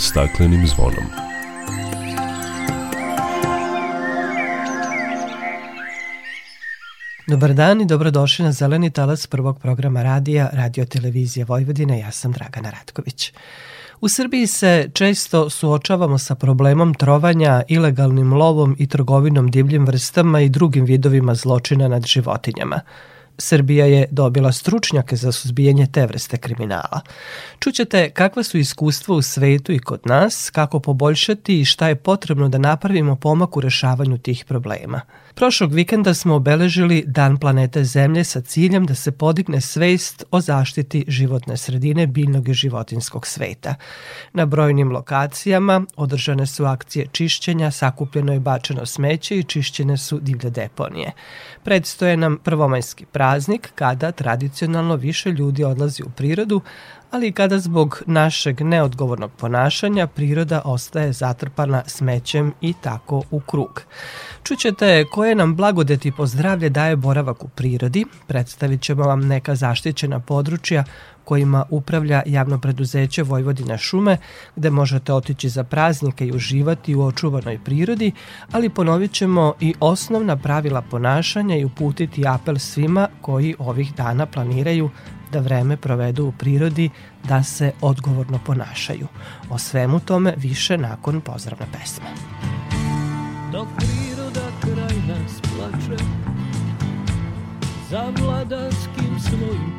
staklenim zvonom. Dobar dan i dobrodošli na Zeleni talas prvog programa radija Radio Televizije Vojvodine. Ja sam Dragana Ratković. U Srbiji se često suočavamo sa problemom trovanja, ilegalnim lovom i trgovinom divljim vrstama i drugim vidovima zločina nad životinjama. Srbija je dobila stručnjake za suzbijanje te vrste kriminala. Čućete kakva su iskustva u svetu i kod nas, kako poboljšati i šta je potrebno da napravimo pomak u rešavanju tih problema. Prošlog vikenda smo obeležili Dan planete Zemlje sa ciljem da se podigne svest o zaštiti životne sredine biljnog i životinskog sveta. Na brojnim lokacijama održane su akcije čišćenja, sakupljeno i bačeno smeće i čišćene su divlje deponije. Predstoje nam prvomajski praznik kada tradicionalno više ljudi odlazi u prirodu, ali i kada zbog našeg neodgovornog ponašanja priroda ostaje zatrpana smećem i tako u krug. Čućete koje nam blagodeti po zdravlje daje boravak u prirodi, predstavit ćemo vam neka zaštićena područja kojima upravlja javno preduzeće Vojvodina šume, gde možete otići za praznike i uživati u očuvanoj prirodi, ali ponovit ćemo i osnovna pravila ponašanja i uputiti apel svima koji ovih dana planiraju da vreme provedu u prirodi, da se odgovorno ponašaju. O svemu tome više nakon pozdravne pesme. Dok priroda kraj nas plače Za vladarskim svojim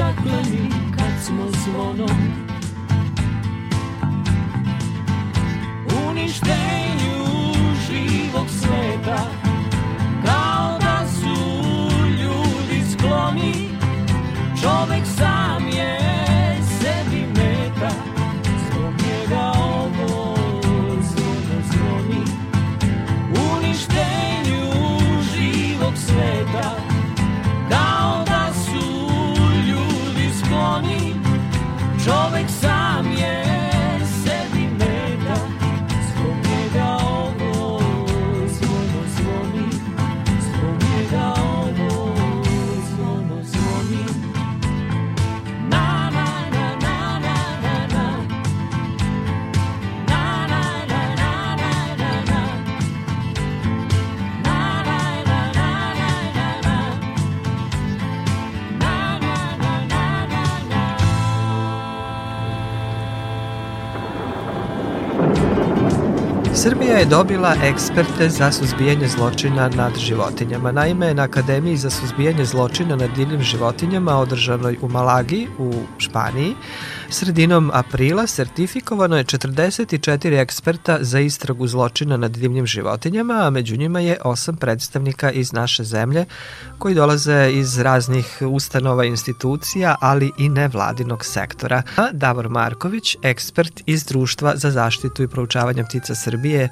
pod staklenim kad smo zvonom Srbija je dobila eksperte za suzbijanje zločina nad životinjama. Naime, na Akademiji za suzbijanje zločina nad divljim životinjama održanoj u Malagi u Španiji, sredinom aprila sertifikovano je 44 eksperta za istragu zločina nad divljim životinjama, a među njima je osam predstavnika iz naše zemlje koji dolaze iz raznih ustanova institucija, ali i nevladinog sektora. A Davor Marković, ekspert iz Društva za zaštitu i proučavanje ptica Srbije.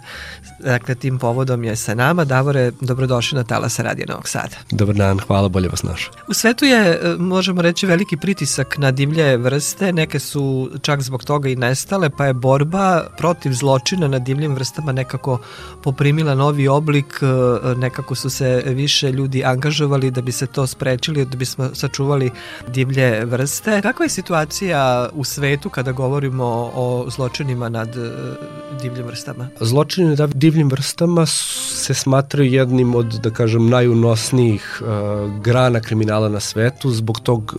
Dakle, tim povodom je sa nama. Davore, dobrodošli na Talasa Radija Novog Sada. Dobar dan, hvala, bolje vas naša. U svetu je, e, možemo reći, veliki pritisak na divlje vrste. Neke su čak zbog toga i nestale, pa je borba protiv zločina na divljim vrstama nekako poprimila novi oblik. E, nekako su se više ljudi angažovali da bi se to sprečili, da bismo sačuvali divlje vrste. Kakva je situacija u svetu kada govorimo o zločinima nad e, divljim vrstama? Zločini nad divljim vrstama se smatraju jednim od, da kažem, najunosnijih uh, grana kriminala na svetu zbog tog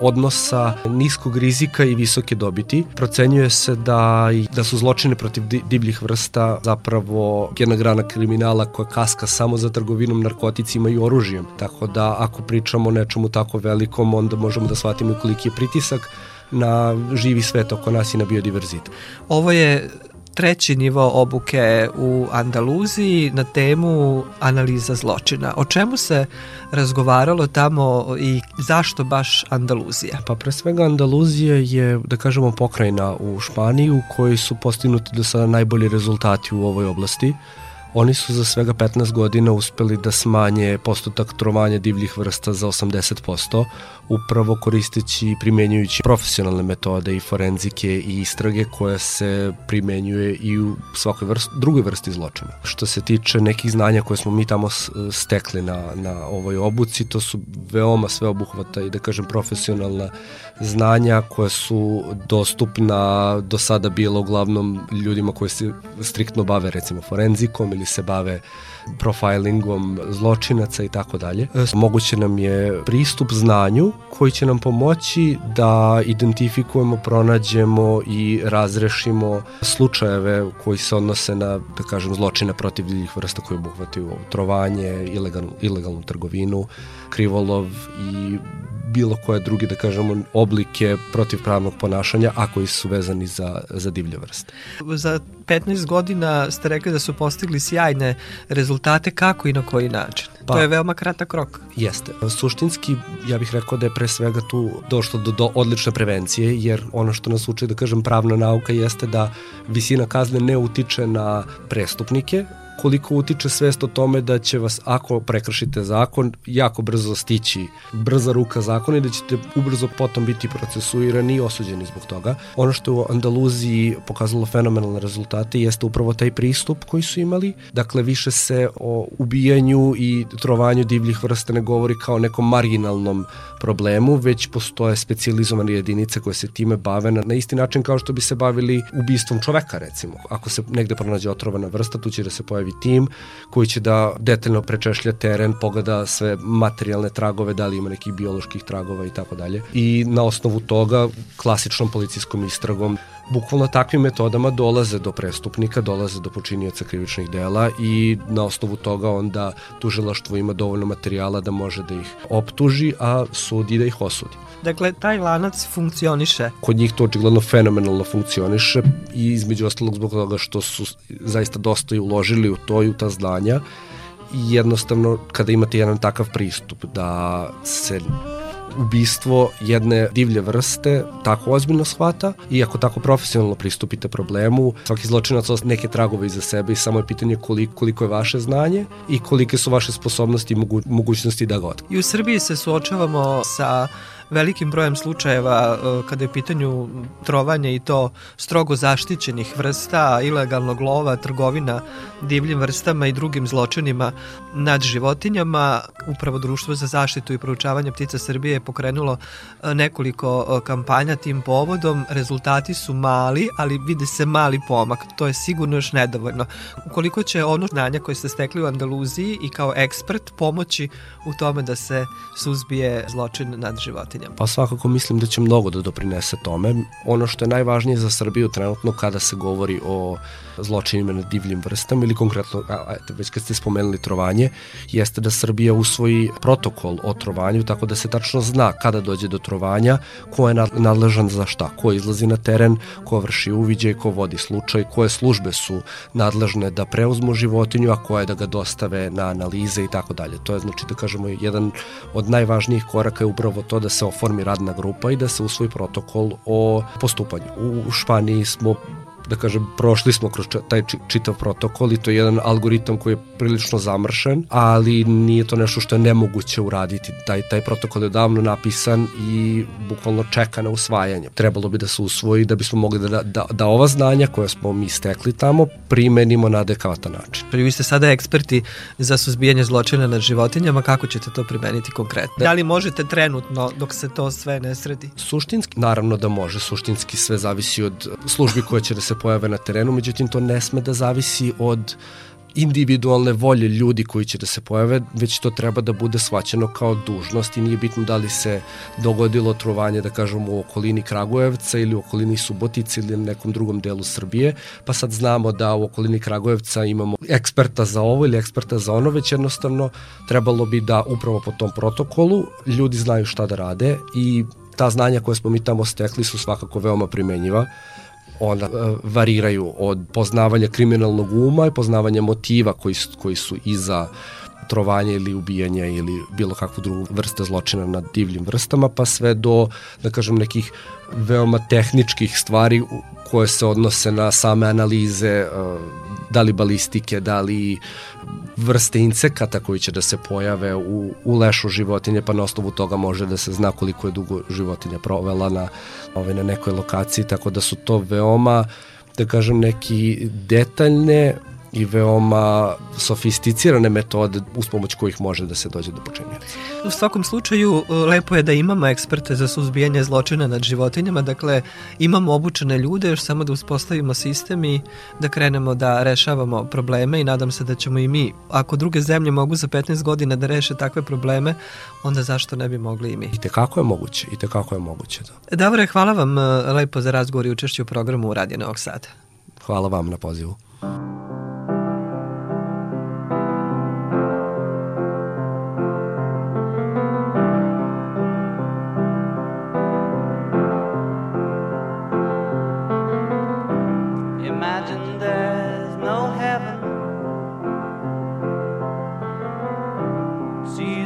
odnosa niskog rizika i visoke dobiti. Procenjuje se da, da su zločine protiv divljih vrsta zapravo jedna grana kriminala koja kaska samo za trgovinom narkoticima i oružjem. Tako da ako pričamo o nečemu tako velikom, onda možemo da shvatimo koliki je pritisak na živi svet oko nas i na biodiverzitet. Ovo je treći nivo obuke u Andaluziji na temu analiza zločina. O čemu se razgovaralo tamo i zašto baš Andaluzija? Pa pre svega Andaluzija je, da kažemo, pokrajina u Španiji u kojoj su postignuti do sada najbolji rezultati u ovoj oblasti. Oni su za svega 15 godina uspeli da smanje postotak trovanja divljih vrsta za 80%, upravo koristeći i primenjujući profesionalne metode i forenzike i istrage koje se primenjuje i u svakoj vrst, drugoj vrsti zločina. Što se tiče nekih znanja koje smo mi tamo stekli na, na ovoj obuci, to su veoma sveobuhvata i da kažem profesionalna znanja koja su dostupna do sada bilo uglavnom ljudima koji se striktno bave recimo forenzikom ili se bave profilingom zločinaca i tako dalje. Moguće nam je pristup znanju koji će nam pomoći da identifikujemo, pronađemo i razrešimo slučajeve koji se odnose na, da kažem, zločine protiv divljih vrsta koji obuhvataju trovanje, ilegalnu, ilegalnu trgovinu, krivolov i bilo koje druge, da kažemo, oblike protivpravnog ponašanja, a koji su vezani za, za divlje vrste. Za 15 godina ste rekli da su postigli sjajne rezultate, kako i na koji način? Pa, to je veoma kratak rok. Jeste. Suštinski, ja bih rekao da je pre svega tu došlo do, do odlične prevencije, jer ono što nas uči, da kažem, pravna nauka jeste da visina kazne ne utiče na prestupnike, koliko utiče svest o tome da će vas, ako prekršite zakon, jako brzo stići brza ruka zakona i da ćete ubrzo potom biti procesuirani i osuđeni zbog toga. Ono što je u Andaluziji pokazalo fenomenalne rezultate jeste upravo taj pristup koji su imali. Dakle, više se o ubijanju i trovanju divljih vrsta ne govori kao nekom marginalnom problemu, već postoje specializovane jedinice koje se time bave na, na isti način kao što bi se bavili ubistvom čoveka, recimo. Ako se negde pronađe otrovana vrsta, tu će da se pojavi tim koji će da detaljno prečešlja teren, pogleda sve materijalne tragove, da li ima nekih bioloških tragova i tako dalje. I na osnovu toga, klasičnom policijskom istragom, bukvalno takvim metodama dolaze do prestupnika, dolaze do počinioca krivičnih dela i na osnovu toga onda tužilaštvo ima dovoljno materijala da može da ih optuži, a sudi da ih osudi. Dakle, taj lanac funkcioniše. Kod njih to očigledno fenomenalno funkcioniše i između ostalog zbog toga što su zaista dosta i uložili u to i u ta znanja i jednostavno kada imate jedan takav pristup da se ubistvo jedne divlje vrste tako ozbiljno shvata i ako tako profesionalno pristupite problemu, svaki zločinac neke tragove iza sebe i samo je pitanje koliko, koliko je vaše znanje i kolike su vaše sposobnosti i mogu, mogućnosti da ga otkrijete. I u Srbiji se suočavamo sa velikim brojem slučajeva e, kada je u pitanju trovanje i to strogo zaštićenih vrsta, ilegalnog lova, trgovina divljim vrstama i drugim zločinima nad životinjama. Upravo Društvo za zaštitu i proučavanje ptica Srbije je pokrenulo e, nekoliko e, kampanja tim povodom. Rezultati su mali, ali vide se mali pomak. To je sigurno još nedovoljno. Ukoliko će ono znanja koje ste stekli u Andaluziji i kao ekspert pomoći u tome da se suzbije zločin nad životinjama životinjama? Pa svakako mislim da će mnogo da doprinese tome. Ono što je najvažnije za Srbiju trenutno kada se govori o zločinima na divljim vrstama ili konkretno, a, eto, već kad ste spomenuli trovanje, jeste da Srbija usvoji protokol o trovanju tako da se tačno zna kada dođe do trovanja, ko je nadležan za šta, ko izlazi na teren, ko vrši uviđaj, ko vodi slučaj, koje službe su nadležne da preuzmu životinju, a koje da ga dostave na analize i tako dalje. To je znači da kažemo jedan od najvažnijih koraka je upravo to da se oformi radna grupa i da se usvoji protokol o postupanju. U Španiji smo da kažem, prošli smo kroz taj čitav protokol i to je jedan algoritam koji je prilično zamršen, ali nije to nešto što je nemoguće uraditi. Taj, taj protokol je davno napisan i bukvalno čeka na usvajanje. Trebalo bi da se usvoji da bismo mogli da, da, da ova znanja koje smo mi stekli tamo primenimo na adekvatan način. Vi ste sada eksperti za suzbijanje zločina nad životinjama, kako ćete to primeniti konkretno? Da li možete trenutno dok se to sve ne sredi? Suštinski, naravno da može, suštinski sve zavisi od službi koje će da se pojave na terenu, međutim to ne sme da zavisi od individualne volje ljudi koji će da se pojave, već to treba da bude svaćeno kao dužnost i nije bitno da li se dogodilo trovanje, da kažemo, u okolini Kragujevca ili u okolini Subotice ili nekom drugom delu Srbije, pa sad znamo da u okolini Kragujevca imamo eksperta za ovo ili eksperta za ono, već jednostavno trebalo bi da upravo po tom protokolu ljudi znaju šta da rade i ta znanja koje smo mi tamo stekli su svakako veoma primenjiva onda e, variraju od poznavanja kriminalnog uma i poznavanja motiva koji koji su iza trovanja ili ubijanja ili bilo kakvu drugu vrste zločina nad divljim vrstama, pa sve do, da kažem, nekih veoma tehničkih stvari koje se odnose na same analize, e, da li balistike, da li vrste insekata koji će da se pojave u, u lešu životinje, pa na osnovu toga može da se zna koliko je dugo životinja provela na, ovaj, na nekoj lokaciji, tako da su to veoma, da kažem, neki detaljne i veoma sofisticirane metode uz pomoć kojih može da se dođe do počinjenja. U svakom slučaju lepo je da imamo eksperte za suzbijanje zločina nad životinjama, dakle imamo obučene ljude, još samo da uspostavimo sistem i da krenemo da rešavamo probleme i nadam se da ćemo i mi, ako druge zemlje mogu za 15 godina da reše takve probleme, onda zašto ne bi mogli i mi? I tekako je moguće, i tekako je moguće. Da. Davore, hvala vam e, lepo za razgovor i učešću u programu Radio Novog Sada. Hvala vam na pozivu. See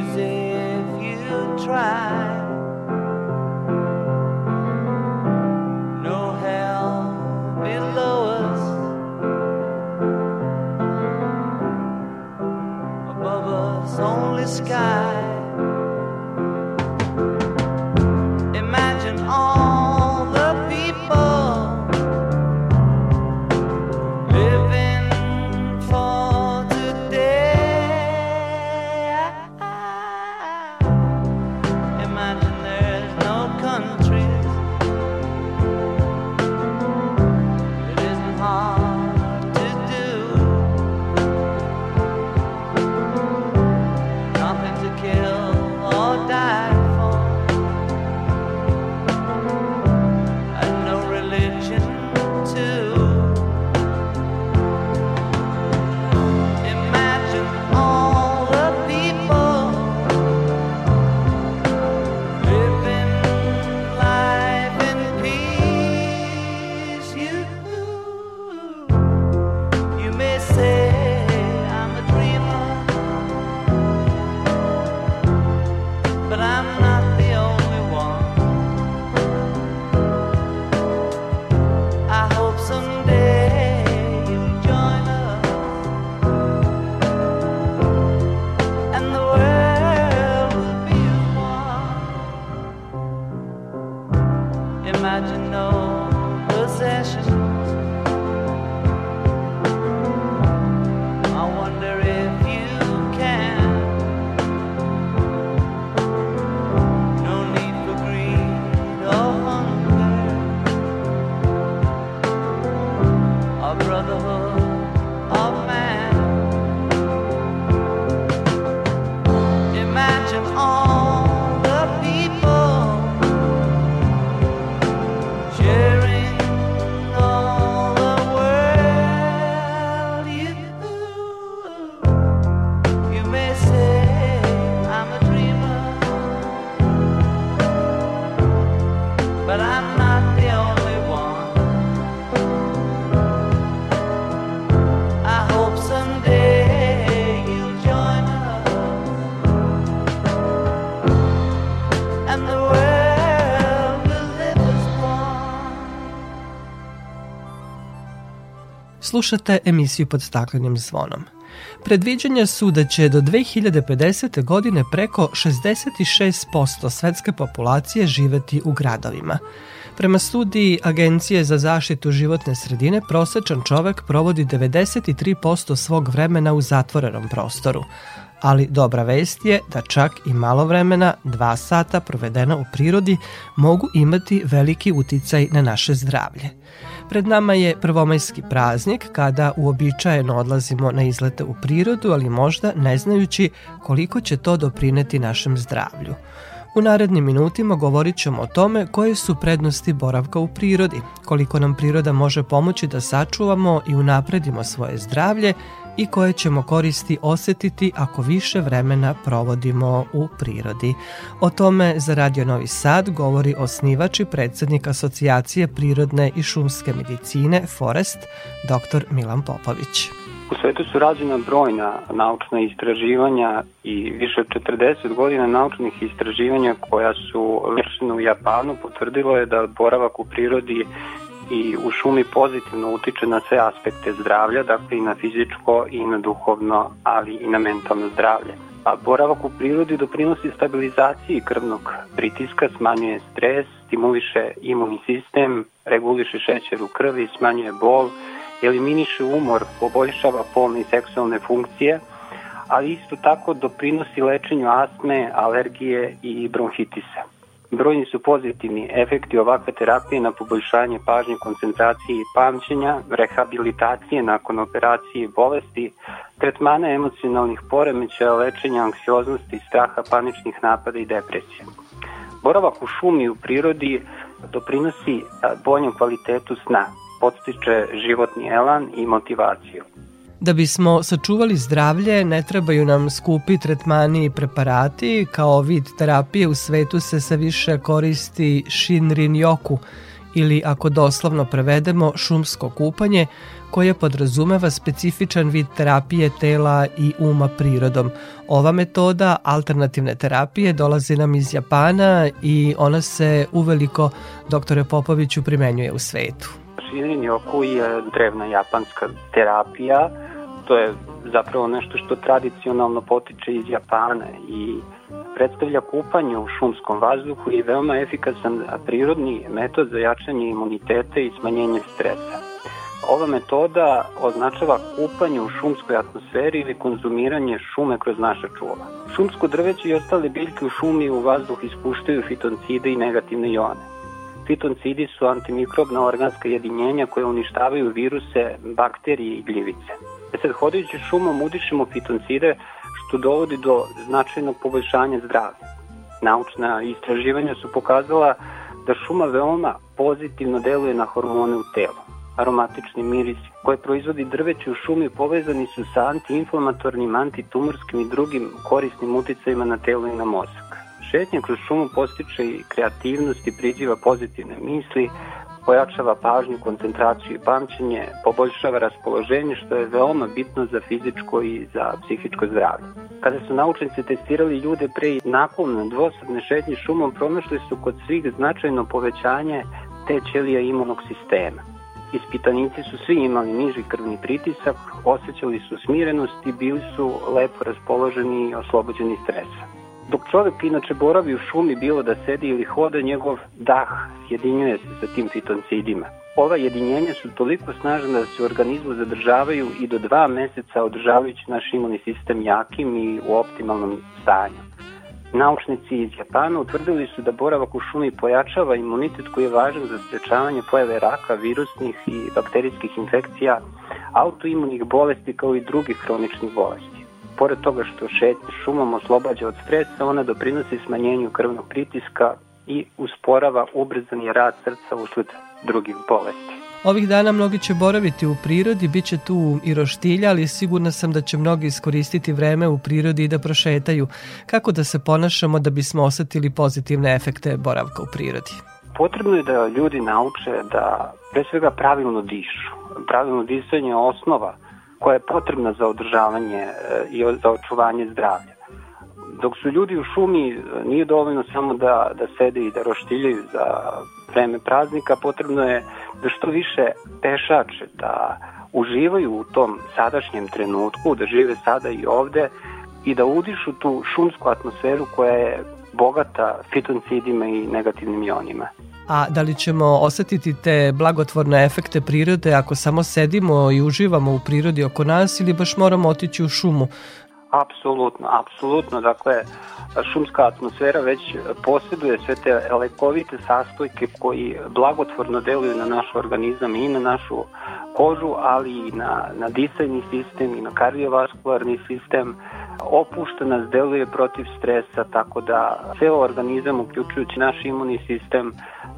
Slušate emisiju pod staklenim zvonom. Predviđanja su da će do 2050. godine preko 66% svetske populacije živeti u gradovima. Prema studiji Agencije za zaštitu životne sredine, prosečan čovek provodi 93% svog vremena u zatvorenom prostoru, ali dobra vest je da čak i malo vremena, dva sata provedena u prirodi, mogu imati veliki uticaj na naše zdravlje. Pred nama je prvomajski praznik kada uobičajeno odlazimo na izlete u prirodu, ali možda ne znajući koliko će to doprineti našem zdravlju. U narednim minutima govorit ćemo o tome koje su prednosti boravka u prirodi, koliko nam priroda može pomoći da sačuvamo i unapredimo svoje zdravlje i koje ćemo koristi osetiti ako više vremena provodimo u prirodi. O tome za Radio Novi Sad govori osnivač i predsednik Asocijacije prirodne i šumske medicine Forest, dr. Milan Popović. U svetu su rađena brojna naučna istraživanja i više od 40 godina naučnih istraživanja koja su vršene u Japanu potvrdilo je da boravak u prirodi i u šumi pozitivno utiče na sve aspekte zdravlja, dakle i na fizičko i na duhovno, ali i na mentalno zdravlje. A boravak u prirodi doprinosi stabilizaciji krvnog pritiska, smanjuje stres, stimuliše imunni sistem, reguliše šećer u krvi, smanjuje bol, eliminiše umor, poboljšava polne i seksualne funkcije, ali isto tako doprinosi lečenju astme, alergije i bronhitisa. Brojni su pozitivni efekti ovakve terapije na poboljšanje pažnje, koncentracije i pamćenja, rehabilitacije nakon operacije i bolesti, tretmana emocionalnih poremećaja, lečenja anksioznosti, straha, paničnih napada i depresije. Boravak u šumi i u prirodi doprinosi boljem kvalitetu sna, podstiče životni elan i motivaciju. Da bismo sačuvali zdravlje, ne trebaju nam skupi tretmani i preparati. Kao vid terapije u svetu se sa više koristi Shinrin Yoku ili ako doslovno prevedemo šumsko kupanje koje podrazumeva specifičan vid terapije tela i uma prirodom. Ova metoda alternativne terapije dolazi nam iz Japana i ona se uveliko, doktore Popoviću, primenjuje u svetu. Shinrin Yoku je drevna japanska terapija to je zapravo nešto što tradicionalno potiče iz Japana i predstavlja kupanje u šumskom vazduhu i veoma efikasan prirodni metod za jačanje imuniteta i smanjenje stresa. Ova metoda označava kupanje u šumskoj atmosferi ili konzumiranje šume kroz naša čula. Šumsko drveće i ostale biljke u šumi u vazduh ispuštaju fitoncide i negativne ione. Fitoncidi su antimikrobna organska jedinjenja koje uništavaju viruse, bakterije i gljivice. E sad, hodajući šumom udišemo fitoncide, što dovodi do značajnog poboljšanja zdravlja. Naučna istraživanja su pokazala da šuma veoma pozitivno deluje na hormone u telu. Aromatični mirisi koje proizvodi drveće u šumi povezani su sa antiinflamatornim, antitumorskim i drugim korisnim uticajima na telo i na mozak. Šetnja kroz šumu postiče i kreativnost i priđiva pozitivne misli, pojačava pažnju, koncentraciju i pamćenje, poboljšava raspoloženje što je veoma bitno za fizičko i za psihičko zdravlje. Kada su naučnici testirali ljude pre i nakon dvosadne šetnje šumom, pronašli su kod svih značajno povećanje te ćelija imunog sistema. Ispitanici su svi imali niži krvni pritisak, osjećali su smirenost i bili su lepo raspoloženi i oslobođeni stresa. Dok čovek inače boravi u šumi bilo da sedi ili hoda, njegov dah sjedinjuje se sa tim fitoncidima. Ova jedinjenja su toliko snažna da se u organizmu zadržavaju i do dva meseca održavajući naš imunni sistem jakim i u optimalnom stanju. Naučnici iz Japana utvrdili su da boravak u šumi pojačava imunitet koji je važan za sprečavanje pojave raka, virusnih i bakterijskih infekcija, autoimunih bolesti kao i drugih hroničnih bolesti. Pored toga što šetnja šumom oslobađa od stresa, ona doprinosi smanjenju krvnog pritiska i usporava ubrzani rad srca usled drugih bolesti. Ovih dana mnogi će boraviti u prirodi, bit će tu i roštilja, ali sigurna sam da će mnogi iskoristiti vreme u prirodi i da prošetaju. Kako da se ponašamo da bismo osetili pozitivne efekte boravka u prirodi? Potrebno je da ljudi nauče da pre svega pravilno dišu. Pravilno disanje je osnova koja je potrebna za održavanje e, i za očuvanje zdravlja. Dok su ljudi u šumi, e, nije dovoljno samo da, da sede i da roštiljaju za vreme praznika, potrebno je da što više pešače, da uživaju u tom sadašnjem trenutku, da žive sada i ovde i da udišu tu šumsku atmosferu koja je bogata fitoncidima i negativnim ionima. A da li ćemo osetiti te blagotvorne efekte prirode ako samo sedimo i uživamo u prirodi oko nas ili baš moramo otići u šumu? Apsolutno, apsolutno. Dakle, šumska atmosfera već posjeduje sve te lekovite sastojke koji blagotvorno deluju na naš organizam i na našu kožu, ali i na, na disajni sistem i na kardiovaskularni sistem. Opušta nas, deluje protiv stresa, tako da ceo organizam, uključujući naš imunni sistem,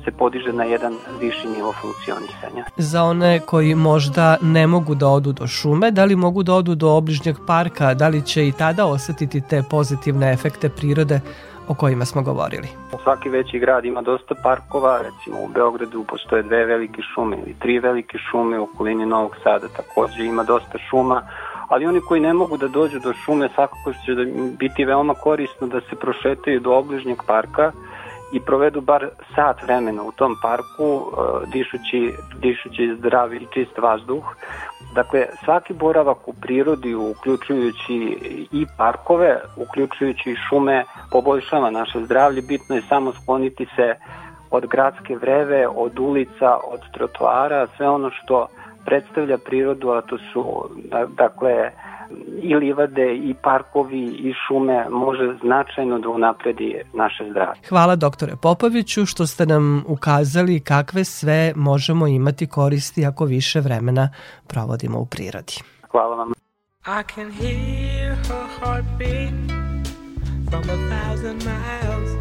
se podiže na jedan viši nivo funkcionisanja. Za one koji možda ne mogu da odu do šume, da li mogu da odu do obližnjeg parka, da li će i tada osetiti te pozitivne efekte prirode o kojima smo govorili. Svaki veći grad ima dosta parkova, recimo u Beogradu postoje dve velike šume ili tri velike šume, u okolini Novog Sada takođe ima dosta šuma, ali oni koji ne mogu da dođu do šume svakako će da biti veoma korisno da se prošetaju do obližnjeg parka i provedu bar sat vremena u tom parku e, dišući, dišući zdravi i čist vazduh. Dakle, svaki boravak u prirodi, uključujući i parkove, uključujući i šume, poboljšava naše zdravlje. Bitno je samo skloniti se od gradske vreve, od ulica, od trotoara, sve ono što predstavlja prirodu, a to su dakle i livade i parkovi i šume može značajno da unapredi naše zdravlje. Hvala doktore Popoviću što ste nam ukazali kakve sve možemo imati koristi ako više vremena provodimo u prirodi. Hvala vam. I can hear her heartbeat from a thousand miles.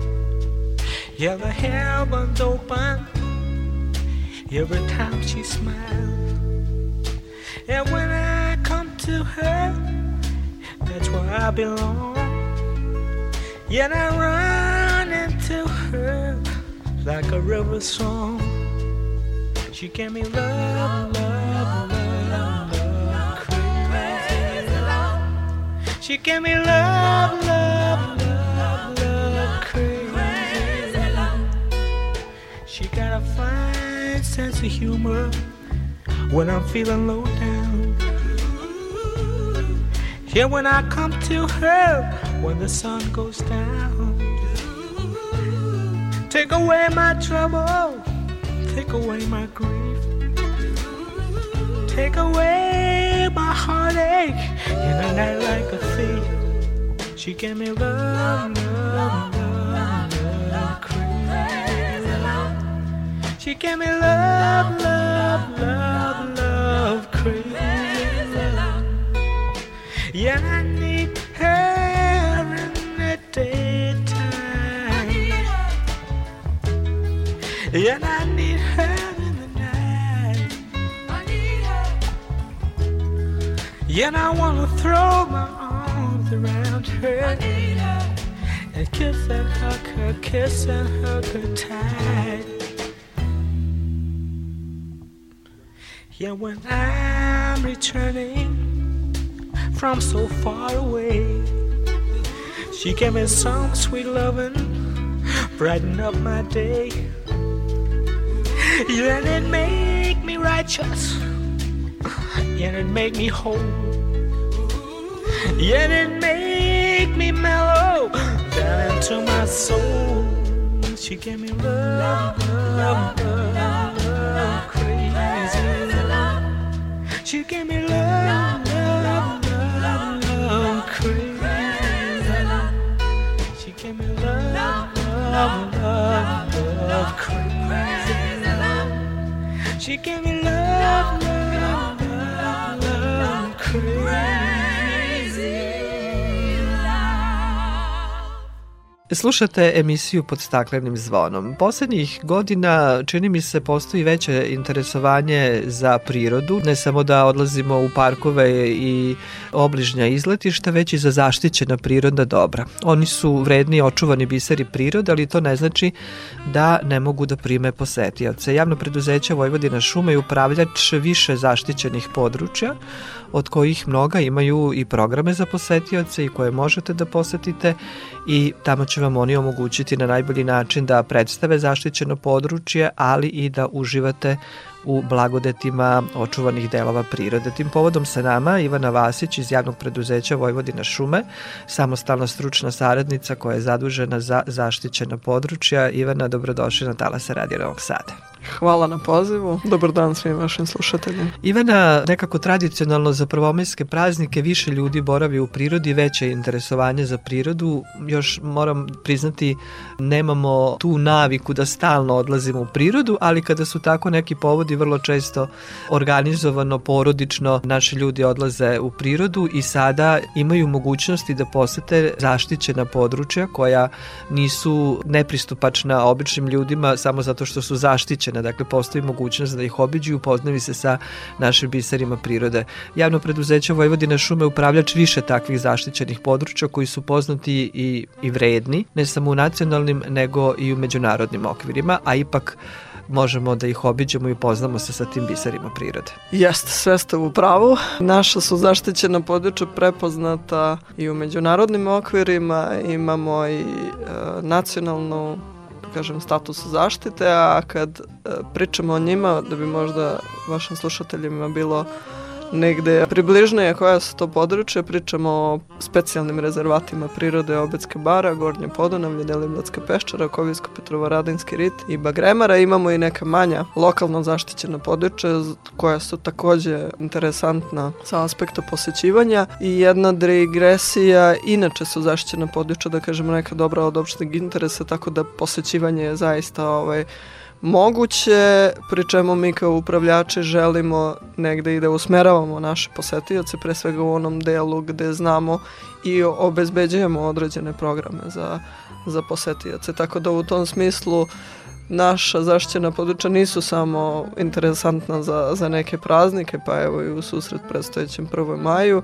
Yeah, the heavens open every time she smiles. And when I come to her, that's where I belong. Yet I run into her like a river song. She gave me love, love, love, love, crazy love. She gave me love, love, love, love, crazy love. She got a fine sense of humor when I'm feeling low down. Yeah, when I come to her when the sun goes down. Take away my trouble, take away my grief, take away my heartache in a night like a thief. She gave me love, love, She gave me love, love, love, love, crazy love. Yeah, I need her in the daytime. Yeah, I need her in the night. Yeah, I wanna throw my arms around her and kiss and hug her, kiss and hug her tight. Yeah, when I'm returning from so far away. She gave me some sweet loving, brighten up my day. Yeah, and it make me righteous, yeah, it make me whole. Yeah, it make me mellow down into my soul. She gave me love, love, love, love, love. love, love, love, crazy. She gave me love. love, love, love, crazy love. She gave me love, love, Slušate emisiju pod staklenim zvonom. Poslednjih godina čini mi se postoji veće interesovanje za prirodu, ne samo da odlazimo u parkove i obližnja izletišta, već i za zaštićena prirodna dobra. Oni su vredni očuvani biseri prirode, ali to ne znači da ne mogu da prime posetioce. Javno preduzeće Vojvodina šume je upravljač više zaštićenih područja, od kojih mnoga imaju i programe za posetioce i koje možete da posetite i tamo će će vam oni omogućiti na najbolji način da predstave zaštićeno područje, ali i da uživate u blagodetima očuvanih delova prirode. Tim povodom sa nama Ivana Vasić iz javnog preduzeća Vojvodina šume, samostalna stručna saradnica koja je zadužena za zaštićena područja. Ivana, dobrodošli na Talasa Radio Novog Sada. Hvala na pozivu. Dobar dan svim vašim slušateljima. Ivana, nekako tradicionalno za prvomajske praznike više ljudi boravi u prirodi, veće interesovanje za prirodu. Još moram priznati, nemamo tu naviku da stalno odlazimo u prirodu, ali kada su tako neki povodi vrlo često organizovano, porodično, naši ljudi odlaze u prirodu i sada imaju mogućnosti da posete zaštićena područja koja nisu nepristupačna običnim ljudima samo zato što su zaštićena godina, dakle postoji mogućnost da ih obiđu i upoznavi se sa našim biserima prirode. Javno preduzeće Vojvodina šume upravljač više takvih zaštićenih područja koji su poznati i, i vredni, ne samo u nacionalnim nego i u međunarodnim okvirima, a ipak možemo da ih obiđemo i upoznamo se sa tim biserima prirode. Jeste, sve ste u pravu. Naša su zaštićena područja prepoznata i u međunarodnim okvirima, imamo i e, nacionalnu kažem, status zaštite, a kad e, pričamo o njima, da bi možda vašim slušateljima bilo negde približnije koja su to područje, pričamo o specijalnim rezervatima prirode Obetske bara, Gornje Podonavlje, Deliblatska peščara, Kovijsko Petrovaradinski rit i Bagremara. Imamo i neka manja lokalno zaštićena područja koja su takođe interesantna sa aspekta posećivanja i jedna digresija, inače su zaštićena područja, da kažemo neka dobra od opšteg interesa, tako da posećivanje je zaista ovaj, moguće, pri čemu mi kao upravljači želimo negde i da usmeravamo naše posetioce, pre svega u onom delu gde znamo i obezbeđujemo određene programe za, za posetioce. Tako da u tom smislu naša zaštićena područja nisu samo interesantna za, za neke praznike, pa evo i u susret predstojećem 1. maju,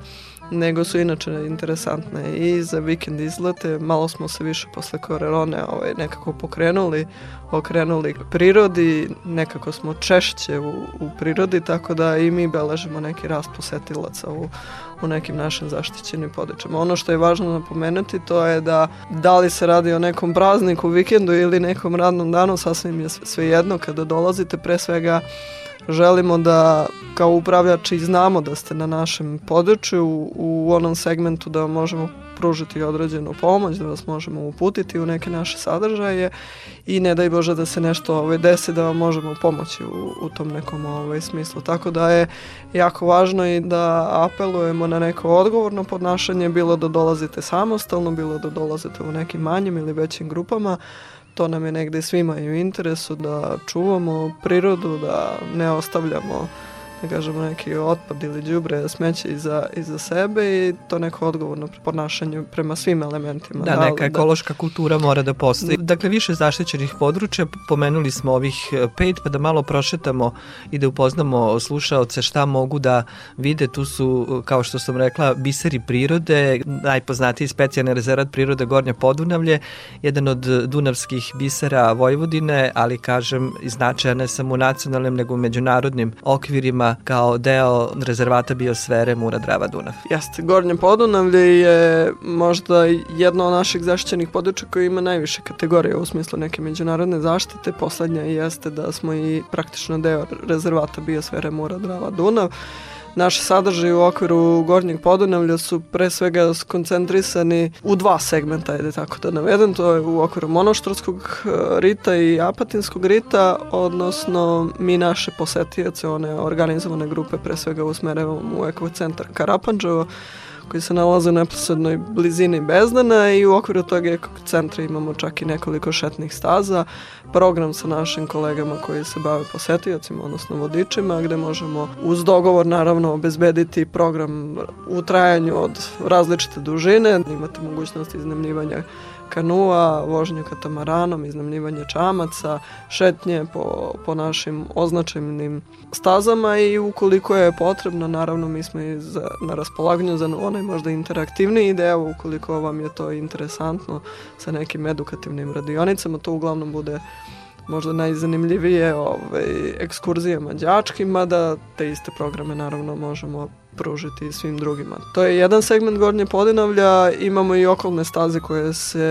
nego su inače interesantne i za vikend izlete. Malo smo se više posle korone ovaj, nekako pokrenuli, okrenuli prirodi, nekako smo češće u, u prirodi, tako da i mi beležimo neki rast posetilaca u, u nekim našim zaštićenim područjima. Ono što je važno napomenuti to je da da li se radi o nekom prazniku, vikendu ili nekom radnom danu, sasvim je sve jedno kada dolazite, pre svega želimo da kao upravljači znamo da ste na našem području u, u onom segmentu da možemo pružiti određenu pomoć, da vas možemo uputiti u neke naše sadržaje i ne daj Bože da se nešto ovaj, desi da vam možemo pomoći u, u tom nekom ovaj, smislu. Tako da je jako važno i da apelujemo na neko odgovorno podnašanje, bilo da dolazite samostalno, bilo da dolazite u nekim manjim ili većim grupama, to nam je negde svima i u interesu da čuvamo prirodu, da ne ostavljamo da kažemo neki otpad ili đubre smeće iza, iza sebe i to neko odgovorno ponašanje prema svim elementima. Da, da neka da- ekološka da... kultura mora da postoji. Dakle, više zaštićenih područja, pomenuli smo ovih e, pet, pa da malo prošetamo i da upoznamo slušaoce šta mogu da vide. Tu su, kao što sam rekla, biseri prirode, najpoznatiji specijalni rezervat prirode Gornja Podunavlje, jedan od dunavskih bisera Vojvodine, ali kažem, značaja ne samo u nacionalnim, nego u međunarodnim okvirima kao deo rezervata biosfere Mura Drava Dunav. Jeste, Gornje Podunavlje je možda jedno od naših zaštićenih područja koje ima najviše kategorije u smislu neke međunarodne zaštite. Poslednja jeste da smo i praktično deo rezervata biosfere Mura Naši sadržaji u okviru Gornjeg Podunavlja su pre svega skoncentrisani u dva segmenta, ajde tako da navedem, to je u okviru monoštorskog eh, rita i apatinskog rita, odnosno mi naše posetioce, one organizovane grupe pre svega usmerevamo u ekocentar Karapanđevo, koji se nalaze u neposrednoj blizini Bezdana i u okviru tog centra imamo čak i nekoliko šetnih staza, program sa našim kolegama koji se bave posetiocima, odnosno vodičima, gde možemo uz dogovor naravno obezbediti program u trajanju od različite dužine, imate mogućnost iznajmljivanja kanua, vožnju katamaranom, iznamljivanje čamaca, šetnje po, po našim označenim stazama i ukoliko je potrebno, naravno mi smo i za, na raspolaganju za onaj možda interaktivni deo, ukoliko vam je to interesantno sa nekim edukativnim radionicama, to uglavnom bude možda najzanimljivije ovaj, ekskurzijama đačkima, da te iste programe naravno možemo pružiti svim drugima. To je jedan segment Gornje Podinavlja, imamo i okolne staze koje se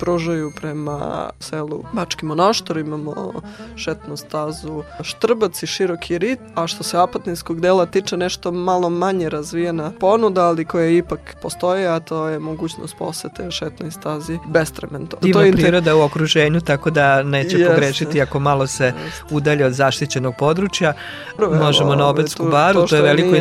pružaju prema selu Bački Monoštor, imamo šetnu stazu Štrbac i Široki Rit, a što se apatninskog dela tiče nešto malo manje razvijena ponuda, ali koja ipak postoje, a to je mogućnost posete šetnoj stazi Bestremen. To, Ima to je priroda u okruženju, tako da neće Jeste. pogrešiti ako malo se Jeste. udalje od zaštićenog područja. Evo, Možemo na Obetsku baru, to to, je veliko nije-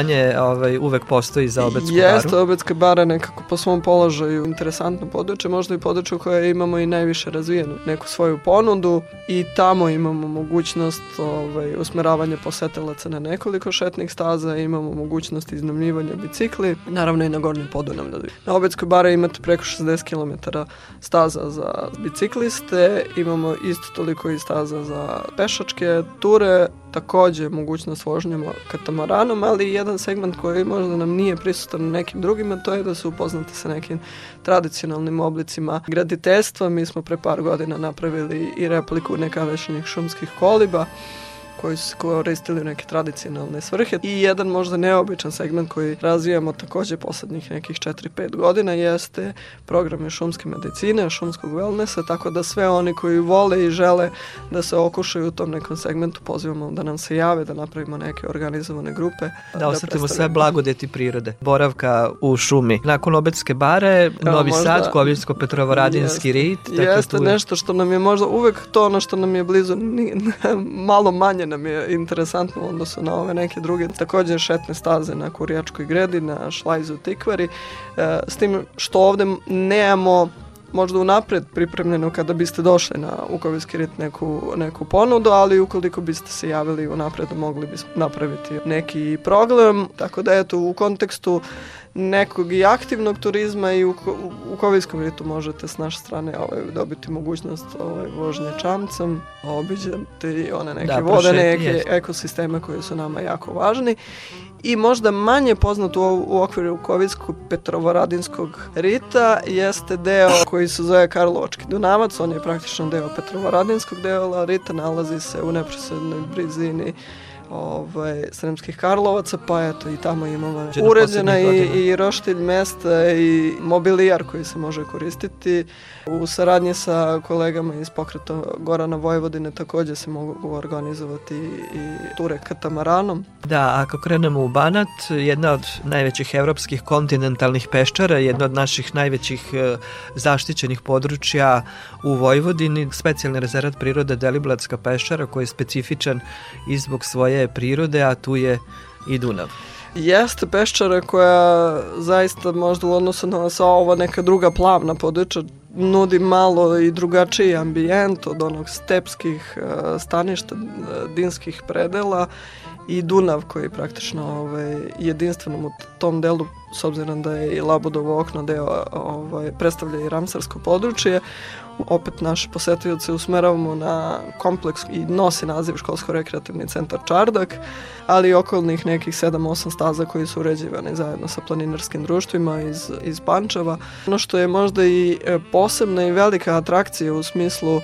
interesovanje, ovaj, uvek postoji za Obetsku Jeste, baru. Obetska bara nekako po svom položaju interesantno područje, možda i područje koje imamo i najviše razvijenu neku svoju ponudu i tamo imamo mogućnost ovaj, usmeravanja posetilaca na nekoliko šetnih staza, imamo mogućnost iznajmljivanja bicikli, naravno i na Gornjem Podunavlju. Na Obetskoj bara imate preko 60 km staza za bicikliste, imamo isto toliko i staza za pešačke ture, takođe mogućnost vožnjama katamaranom, ali jedan segment koji možda nam nije prisutan u nekim drugima, to je da se upoznate sa nekim tradicionalnim oblicima graditeljstva. Mi smo pre par godina napravili i repliku nekadašnjih šumskih koliba koji su se koristili u neke tradicionalne svrhe. I jedan možda neobičan segment koji razvijamo takođe poslednjih nekih 4-5 godina jeste programe šumske medicine, šumskog wellnessa, tako da sve oni koji vole i žele da se okušaju u tom nekom segmentu pozivamo da nam se jave, da napravimo neke organizovane grupe. Da osetimo sve blagodeti prirode. Boravka u šumi. Nakon Obetske bare, Novi možda- Sad, Koviljsko-Petrovaradinski Jeste. rit. Jeste tu je- nešto što nam je možda uvek to ono što nam je blizu, ni, malo manje nam je interesantno u odnosu na ove neke druge. Takođe šetne staze na Kurijačkoj gredi, na Šlajzu Tikvari, e, s tim što ovde nemamo možda unapred pripremljeno kada biste došli na Ukovijski rit neku, neku ponudu, ali ukoliko biste se javili unapred mogli bismo napraviti neki program, tako da eto u kontekstu nekog i aktivnog turizma i u, u, u Kovijskom ritu možete s naše strane ovaj, dobiti mogućnost ovaj, vožnje čamcom, obiđete i one neke Da, vodene neke jest. ekosisteme koji su nama jako važni i možda manje poznat u, u okviru Kovijskog Petrovaradinskog rita jeste deo koji se zove Karlovački Dunavac, on je praktično deo Petrovaradinskog dela rita, nalazi se u neposrednoj blizini ovaj, Sremskih Karlovaca, pa eto i tamo imamo Znači, na uređena i, i roštilj mesta i mobilijar koji se može koristiti. U saradnji sa kolegama iz pokreta Gorana Vojvodine takođe se mogu organizovati i ture katamaranom. Da, ako krenemo u Banat, jedna od najvećih evropskih kontinentalnih peščara, jedna od naših najvećih e, zaštićenih područja u Vojvodini, specijalni rezervat prirode Deliblatska peščara koji je specifičan i zbog svoje prirode, a tu je i Dunav. Jeste peščara koja zaista možda u odnosu na sva ova neka druga plavna područja nudi malo i drugačiji ambijent od onog stepskih uh, staništa, uh, dinskih predela i Dunav koji praktično ovaj, jedinstvenom u tom delu s obzirom da je i Labudovo okno deo ovaj, predstavlja i Ramsarsko područje opet naše posetioce usmeravamo na kompleks i nosi naziv školsko-rekreativni centar Čardak, ali i okolnih nekih 7-8 staza koji su uređivane zajedno sa planinarskim društvima iz, iz Pančeva. Ono što je možda i e, posebna i velika atrakcija u smislu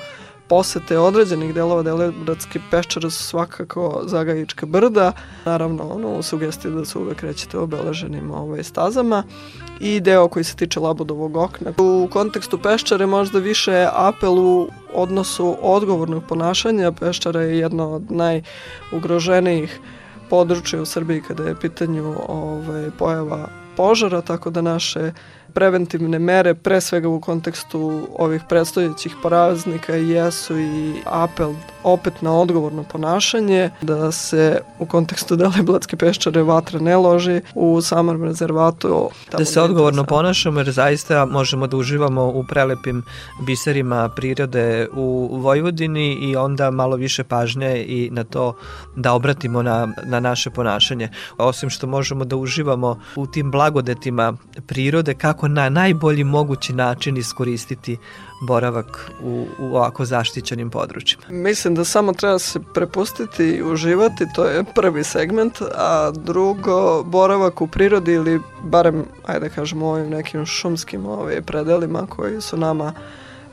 posete određenih delova Delibratske peščare su svakako Zagajička brda, naravno ono u sugestiji da se uvek krećete obeleženim ovaj, stazama i deo koji se tiče Labudovog okna. U kontekstu peščare možda više apel u odnosu odgovornog ponašanja. Peščara je jedna od najugroženijih područja u Srbiji kada je pitanju ovaj, pojava požara, tako da naše preventivne mere, pre svega u kontekstu ovih predstojećih praznika jesu i apel opet na odgovorno ponašanje, da se u kontekstu Deliblatske peščare vatra ne loži u samom rezervatu. Da se odgovorno ponašamo jer zaista možemo da uživamo u prelepim biserima prirode u Vojvodini i onda malo više pažnje i na to da obratimo na, na naše ponašanje. Osim što možemo da uživamo u tim blagodetima prirode, kako na najbolji mogući način iskoristiti boravak u, u ovako zaštićenim područjima. Mislim da samo treba se prepustiti i uživati, to je prvi segment, a drugo, boravak u prirodi ili barem, ajde da kažemo, ovim nekim šumskim ovaj, predelima koji su nama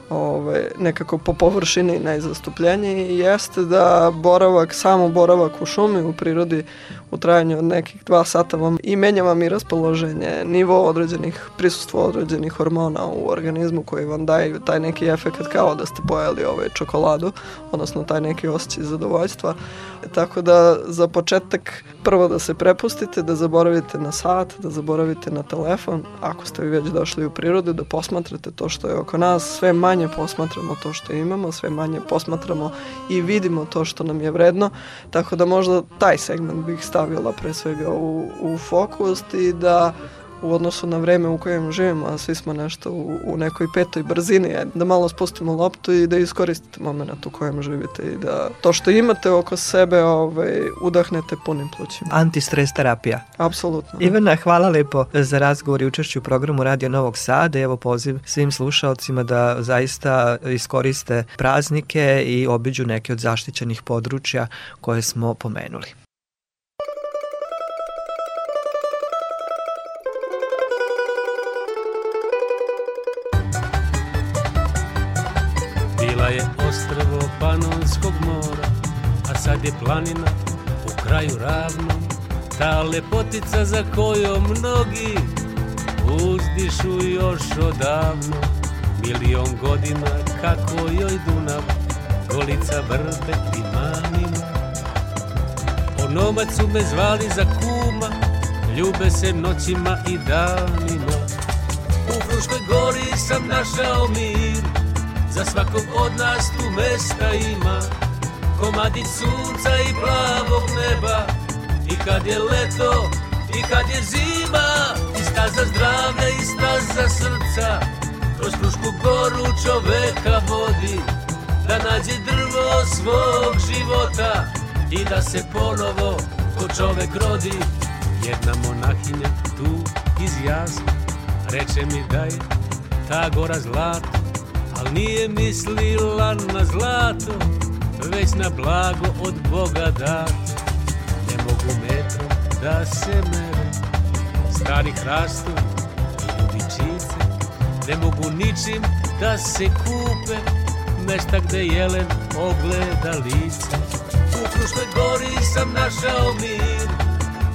ovaj, nekako po površini najzastupljeniji jeste da boravak, samo boravak u šumi, u prirodi u trajanju od nekih dva sata vam i menja vam i raspoloženje, nivo određenih, prisustvo određenih hormona u organizmu koji vam daju taj neki efekt kao da ste pojeli ovaj čokoladu, odnosno taj neki osjećaj zadovoljstva. Tako da za početak prvo da se prepustite, da zaboravite na sat, da zaboravite na telefon, ako ste vi već došli u prirodu, da posmatrate to što je oko nas, sve manje posmatramo to što imamo, sve manje posmatramo i vidimo to što nam je vredno, tako da možda taj segment bih stavila pre svega u, u fokus i da u odnosu na vreme u kojem živimo, a svi smo nešto u, u nekoj petoj brzini, da malo spustimo loptu i da iskoristite moment u kojem živite i da to što imate oko sebe ovaj, udahnete punim plućima. Antistres terapija. Apsolutno. Ivana, hvala lepo za razgovor i učešću u programu Radio Novog Sada. Evo poziv svim slušalcima da zaista iskoriste praznike i obiđu neke od zaštićenih područja koje smo pomenuli. Sad je planina u kraju ravno. Ta lepotica za kojom mnogi uzdišu još odavno. Milion godina kako joj Dunav, golica vrbe i manima. Onomac su me zvali za kuma, ljube se noćima i danima. U Fruškoj gori sam našao mir, Za svakog od nas tu mesta ima Komadić sunca i plavog neba. I kad je leto i kad je zima I staza zdravlja i staza srca. Kroz Frušku goru čoveka vodi Da nađe drvo svog života. I da se ponovo ko čovek rodi. Jedna monahinja tu iz jasna Reče mi da je ta gora zlata Al nije mislila na zlato Već na blago od Boga dato Ne mogu metro da se mere Stari hrastu i ljubičice. Ne mogu ničim da se kupe Mesta gde jelen ogleda lice. U Fruškoj gori sam našao mir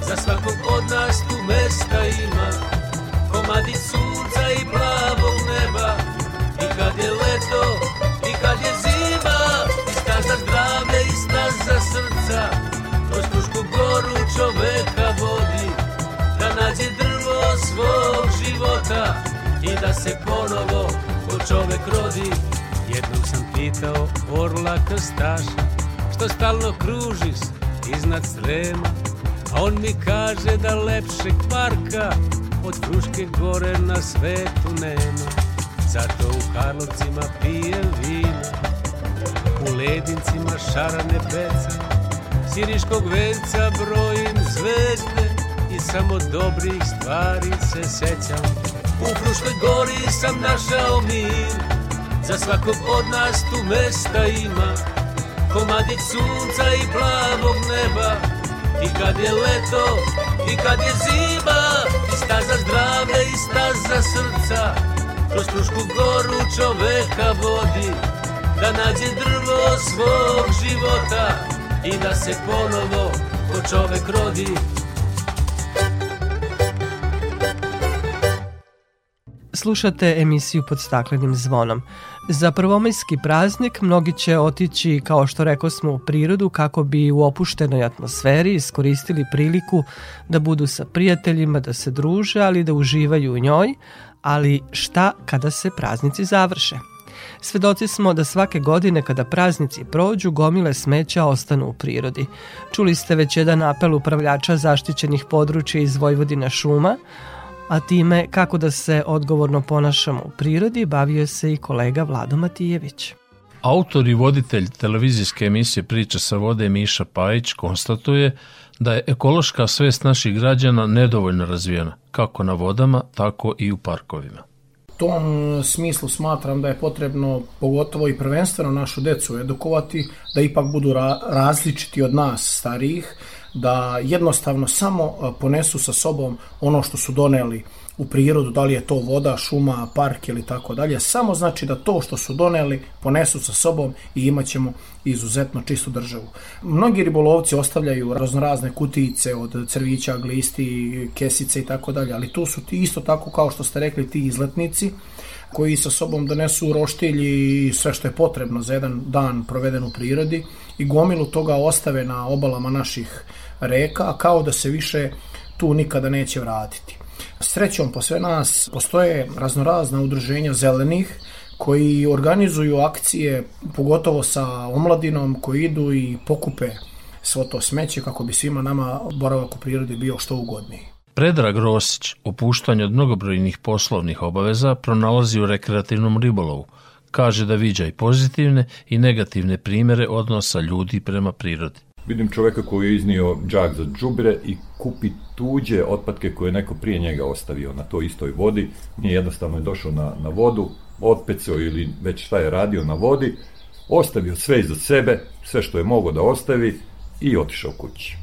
Za svakog od nas tu mesta ima. Komadi sunca i plavog neba I kad je leto, i kad je zima života I da se ponovo ko čovek rodi. Jednom sam pitao orla krstaša Što stalno kružiš iznad strema? A on mi kaže da lepšeg parka Od Fruške gore na svetu nema. Zato u Karlovcima pijem vino U Ledincima šarane peca. Siriškog venca brojim zvezde samo dobrih stvari se sećam. U Fruškoj gori sam našao mir Za svakog od nas tu mesta ima. Komadić sunca i plavog neba I kad je leto, i kad je zima I staza zdravlja i staza srca. Kroz Frušku goru čoveka vodi Da nađe drvo svog života I da se ponovo ko čovek rodi Slušate emisiju pod staklenim zvonom. Za prvomajski praznik mnogi će otići, kao što rekao smo, u prirodu kako bi u opuštenoj atmosferi iskoristili priliku da budu sa prijateljima, da se druže, ali da uživaju u njoj, ali šta kada se praznici završe? Svedoci smo da svake godine kada praznici prođu, gomile smeća ostanu u prirodi. Čuli ste već jedan apel upravljača zaštićenih područja iz Vojvodina šuma, a time kako da se odgovorno ponašamo u prirodi bavio se i kolega Vlado Matijević. Autor i voditelj televizijske emisije Priča sa vode Miša Pajić konstatuje da je ekološka svest naših građana nedovoljno razvijena, kako na vodama, tako i u parkovima. U tom smislu smatram da je potrebno pogotovo i prvenstveno našu decu edukovati da ipak budu ra različiti od nas starijih, da jednostavno samo ponesu sa sobom ono što su doneli u prirodu, da li je to voda, šuma, park ili tako dalje, samo znači da to što su doneli ponesu sa sobom i imat ćemo izuzetno čistu državu. Mnogi ribolovci ostavljaju raznorazne kutice od crvića, glisti, kesice i tako dalje, ali tu su ti isto tako kao što ste rekli ti izletnici koji sa sobom donesu roštilj i sve što je potrebno za jedan dan proveden u prirodi i gomilu toga ostave na obalama naših reka, kao da se više tu nikada neće vratiti. Srećom po sve nas postoje raznorazna udruženja zelenih koji organizuju akcije, pogotovo sa omladinom, koji idu i pokupe svo to smeće kako bi svima nama boravak u prirodi bio što ugodniji. Predrag Rosić, opuštanje od mnogobrojnih poslovnih obaveza, pronalazi u rekreativnom ribolovu. Kaže da viđa i pozitivne i negativne primere odnosa ljudi prema prirodi. Vidim čoveka koji je iznio džak za džubre i kupi tuđe otpadke koje je neko prije njega ostavio na toj istoj vodi. Nije jednostavno je došao na, na vodu, otpecao ili već šta je radio na vodi, ostavio sve iza sebe, sve što je mogo da ostavi i otišao kući.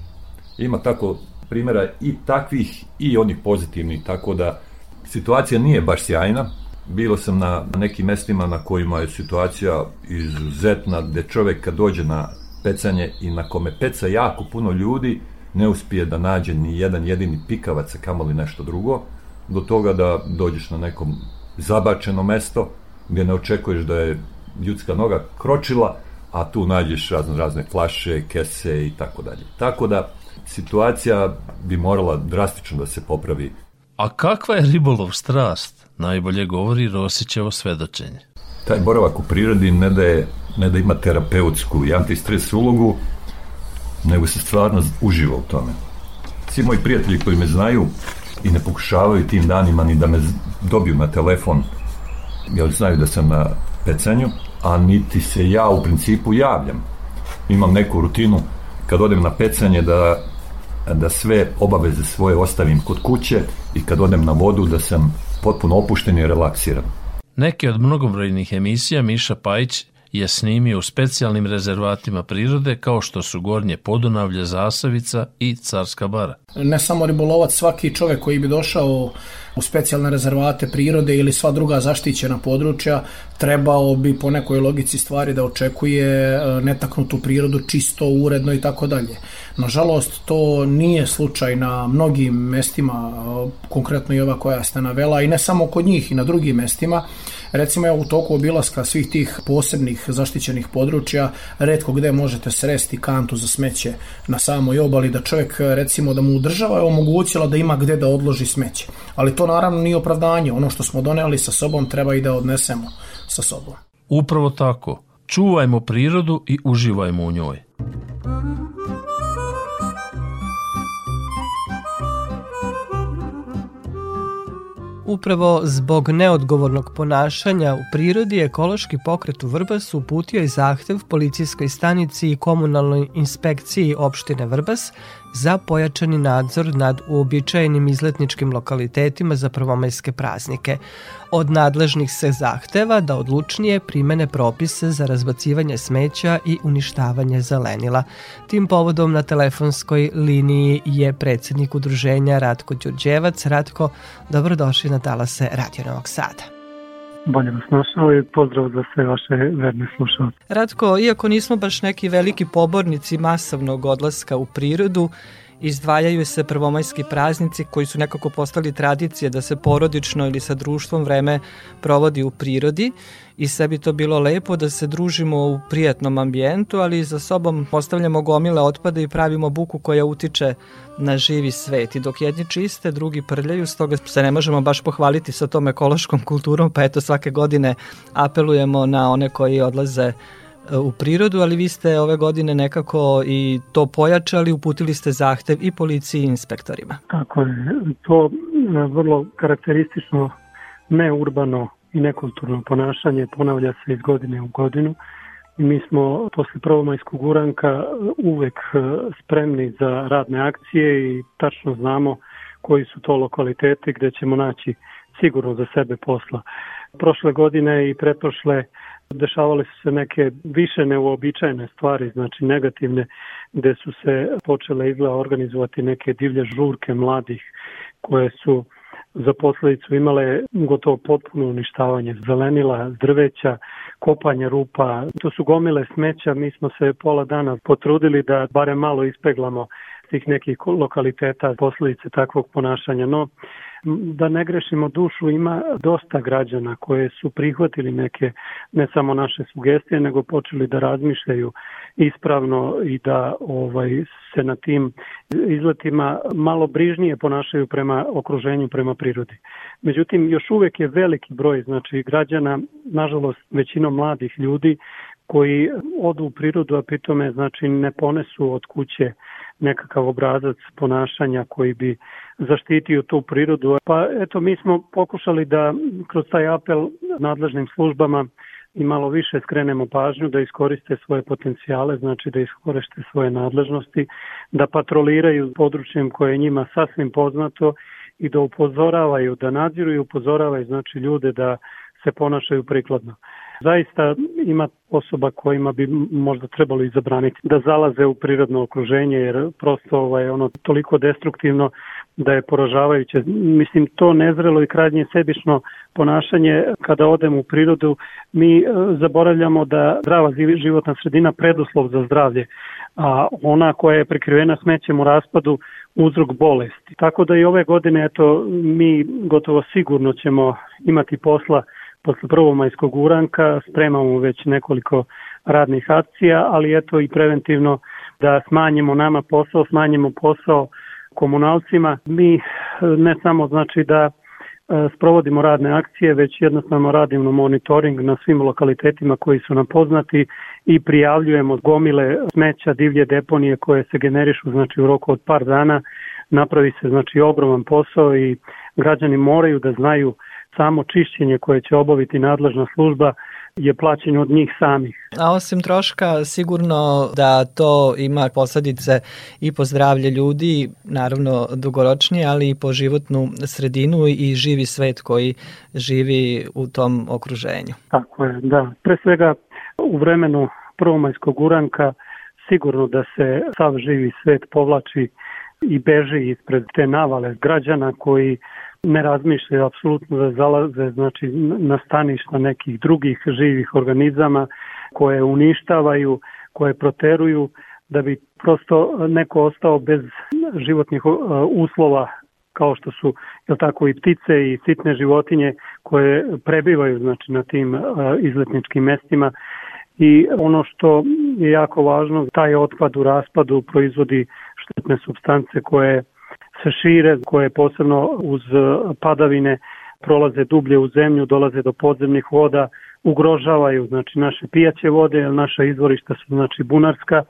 Ima tako primjera i takvih i onih pozitivnih, tako da situacija nije baš sjajna. Bilo sam na nekim mestima na kojima je situacija izuzetna, gde čovek kad dođe na pecanje i na kome peca jako puno ljudi, ne uspije da nađe ni jedan jedini pikavac, kamoli nešto drugo, do toga da dođeš na nekom zabačeno mesto, gdje ne očekuješ da je ljudska noga kročila, a tu nađeš razne, razne flaše, kese i tako dalje. Tako da, situacija bi morala drastično da se popravi. A kakva je ribolov strast? Najbolje govori Rosićevo svedočenje. Taj boravak u prirodi ne da, je, ne da ima terapeutsku i antistres ulogu, nego se stvarno uživa u tome. Svi moji prijatelji koji me znaju i ne pokušavaju tim danima ni da me dobiju na telefon, jer znaju da sam na pecanju, a niti se ja u principu javljam. Imam neku rutinu kad odem na pecanje da, da sve obaveze svoje ostavim kod kuće i kad odem na vodu da sam potpuno opušten i relaksiran. Neke od mnogobrojnih emisija Miša Pajić je snimio u specijalnim rezervatima prirode kao što su Gornje Podunavlje, Zasavica i Carska bara. Ne samo ribolovac, svaki čovek koji bi došao u specijalne rezervate prirode ili sva druga zaštićena područja trebao bi po nekoj logici stvari da očekuje e, netaknutu prirodu čisto, uredno i tako dalje. Nažalost, to nije slučaj na mnogim mestima, e, konkretno i ova koja ste navela, i ne samo kod njih i na drugim mestima. Recimo, ja u toku obilaska svih tih posebnih zaštićenih područja, redko gde možete sresti kantu za smeće na samoj obali, da čovjek, recimo, da mu država je omogućila da ima gde da odloži smeće. Ali to naravno nije opravdanje. Ono što smo doneli sa sobom treba i da odnesemo sa sobom. Upravo tako. Čuvajmo prirodu i uživajmo u njoj. Upravo zbog neodgovornog ponašanja u prirodi ekološki pokret u Vrbasu uputio i zahtev policijskoj stanici i komunalnoj inspekciji opštine Vrbas za pojačani nadzor nad uobičajenim izletničkim lokalitetima za prvomajske praznike. Od nadležnih se zahteva da odlučnije primene propise za razbacivanje smeća i uništavanje zelenila. Tim povodom na telefonskoj liniji je predsednik udruženja Ratko Đurđevac. Ratko, dobrodošli na talase Radio Novog Sada. Bolje vas našao i pozdrav za sve vaše verne slušalce. Ratko, iako nismo baš neki veliki pobornici masovnog odlaska u prirodu, izdvajaju se prvomajski praznici koji su nekako postali tradicije da se porodično ili sa društvom vreme provodi u prirodi i sve bi to bilo lepo da se družimo u prijatnom ambijentu, ali za sobom ostavljamo gomile otpada i pravimo buku koja utiče na živi svet. I dok jedni čiste, drugi prljaju, stoga se ne možemo baš pohvaliti sa tom ekološkom kulturom, pa eto svake godine apelujemo na one koji odlaze u prirodu, ali vi ste ove godine nekako i to pojačali, uputili ste zahtev i policiji i inspektorima. Tako je, to vrlo karakteristično neurbano i nekulturno ponašanje ponavlja se iz godine u godinu. Mi smo posle prvomajskog uranka uvek e, spremni za radne akcije i tačno znamo koji su to lokaliteti gde ćemo naći sigurno za sebe posla. Prošle godine i pretprošle dešavale su se neke više neuobičajene stvari, znači negativne, gde su se počele izgleda organizovati neke divlje žurke mladih koje su za posledicu imale gotovo potpuno uništavanje zelenila, drveća, kopanje rupa. To su gomile smeća, mi smo se pola dana potrudili da bare malo ispeglamo tih nekih lokaliteta posledice takvog ponašanja. No, da ne grešimo dušu, ima dosta građana koje su prihvatili neke, ne samo naše sugestije, nego počeli da razmišljaju ispravno i da ovaj se na tim izletima malo brižnije ponašaju prema okruženju, prema prirodi. Međutim, još uvek je veliki broj znači građana, nažalost većinom mladih ljudi koji odu u prirodu, a pitome znači ne ponesu od kuće nekakav obrazac ponašanja koji bi zaštitio tu prirodu. Pa eto, mi smo pokušali da kroz taj apel nadležnim službama i malo više skrenemo pažnju da iskoriste svoje potencijale, znači da iskoriste svoje nadležnosti, da patroliraju područjem koje je njima sasvim poznato i da upozoravaju, da nadziru i upozoravaju znači ljude da se ponašaju prikladno. Zaista ima osoba kojima bi možda trebalo izabraniti da zalaze u prirodno okruženje jer prosto ovaj, ono toliko destruktivno da je poražavajuće. Mislim, to nezrelo i krajnje sebično ponašanje kada odemo u prirodu, mi e, zaboravljamo da zdrava životna sredina preduslov za zdravlje, a ona koja je prekrivena smećem u raspadu uzrok bolesti. Tako da i ove godine, eto, mi gotovo sigurno ćemo imati posla posle prvomajskog uranka, spremamo već nekoliko radnih akcija, ali eto i preventivno da smanjimo nama posao, smanjimo posao komunalcima. Mi ne samo znači da e, sprovodimo radne akcije, već jednostavno radimo monitoring na svim lokalitetima koji su nam poznati i prijavljujemo gomile smeća, divlje deponije koje se generišu znači u roku od par dana. Napravi se znači ogroman posao i građani moraju da znaju samo čišćenje koje će obaviti nadležna služba je plaćen od njih samih. A osim troška, sigurno da to ima posledice i po zdravlje ljudi, naravno dugoročnije, ali i po životnu sredinu i živi svet koji živi u tom okruženju. Tako je, da. Pre svega u vremenu prvomajskog uranka sigurno da se sav živi svet povlači i beži ispred te navale građana koji ne razmišljaju apsolutno da zalaze znači, na staništa nekih drugih živih organizama koje uništavaju, koje proteruju da bi prosto neko ostao bez životnih uh, uslova kao što su je tako i ptice i sitne životinje koje prebivaju znači na tim uh, izletničkim mestima. I ono što je jako važno taj otpad u raspadu proizvodi štetne substance koje se šire, koje posebno uz padavine prolaze dublje u zemlju, dolaze do podzemnih voda, ugrožavaju znači naše pijaće vode, naša izvorišta su znači bunarska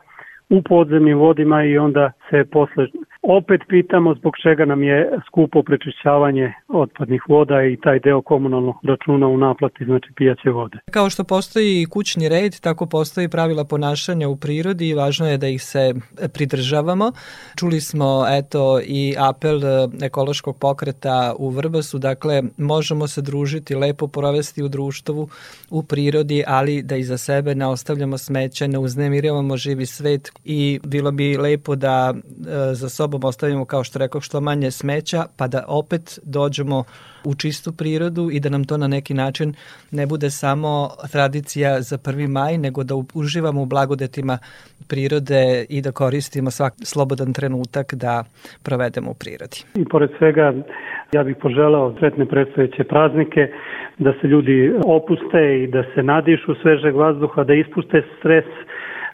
u podzemnim vodima i onda se posle opet pitamo zbog čega nam je skupo prečišćavanje otpadnih voda i taj deo komunalnog računa u naplati, znači pijaće vode. Kao što postoji kućni red, tako postoji pravila ponašanja u prirodi i važno je da ih se pridržavamo. Čuli smo eto i apel ekološkog pokreta u Vrbasu, dakle možemo se družiti, lepo provesti u društvu, u prirodi, ali da iza sebe ne ostavljamo smeće, ne uznemiravamo živi svet i bilo bi lepo da e, za sobom ostavimo, kao što rekao, što manje smeća, pa da opet dođemo u čistu prirodu i da nam to na neki način ne bude samo tradicija za 1. maj, nego da uživamo u blagodetima prirode i da koristimo svak slobodan trenutak da provedemo u prirodi. I pored svega, ja bih poželao sretne predstojeće praznike, da se ljudi opuste i da se nadišu svežeg vazduha, da ispuste stres,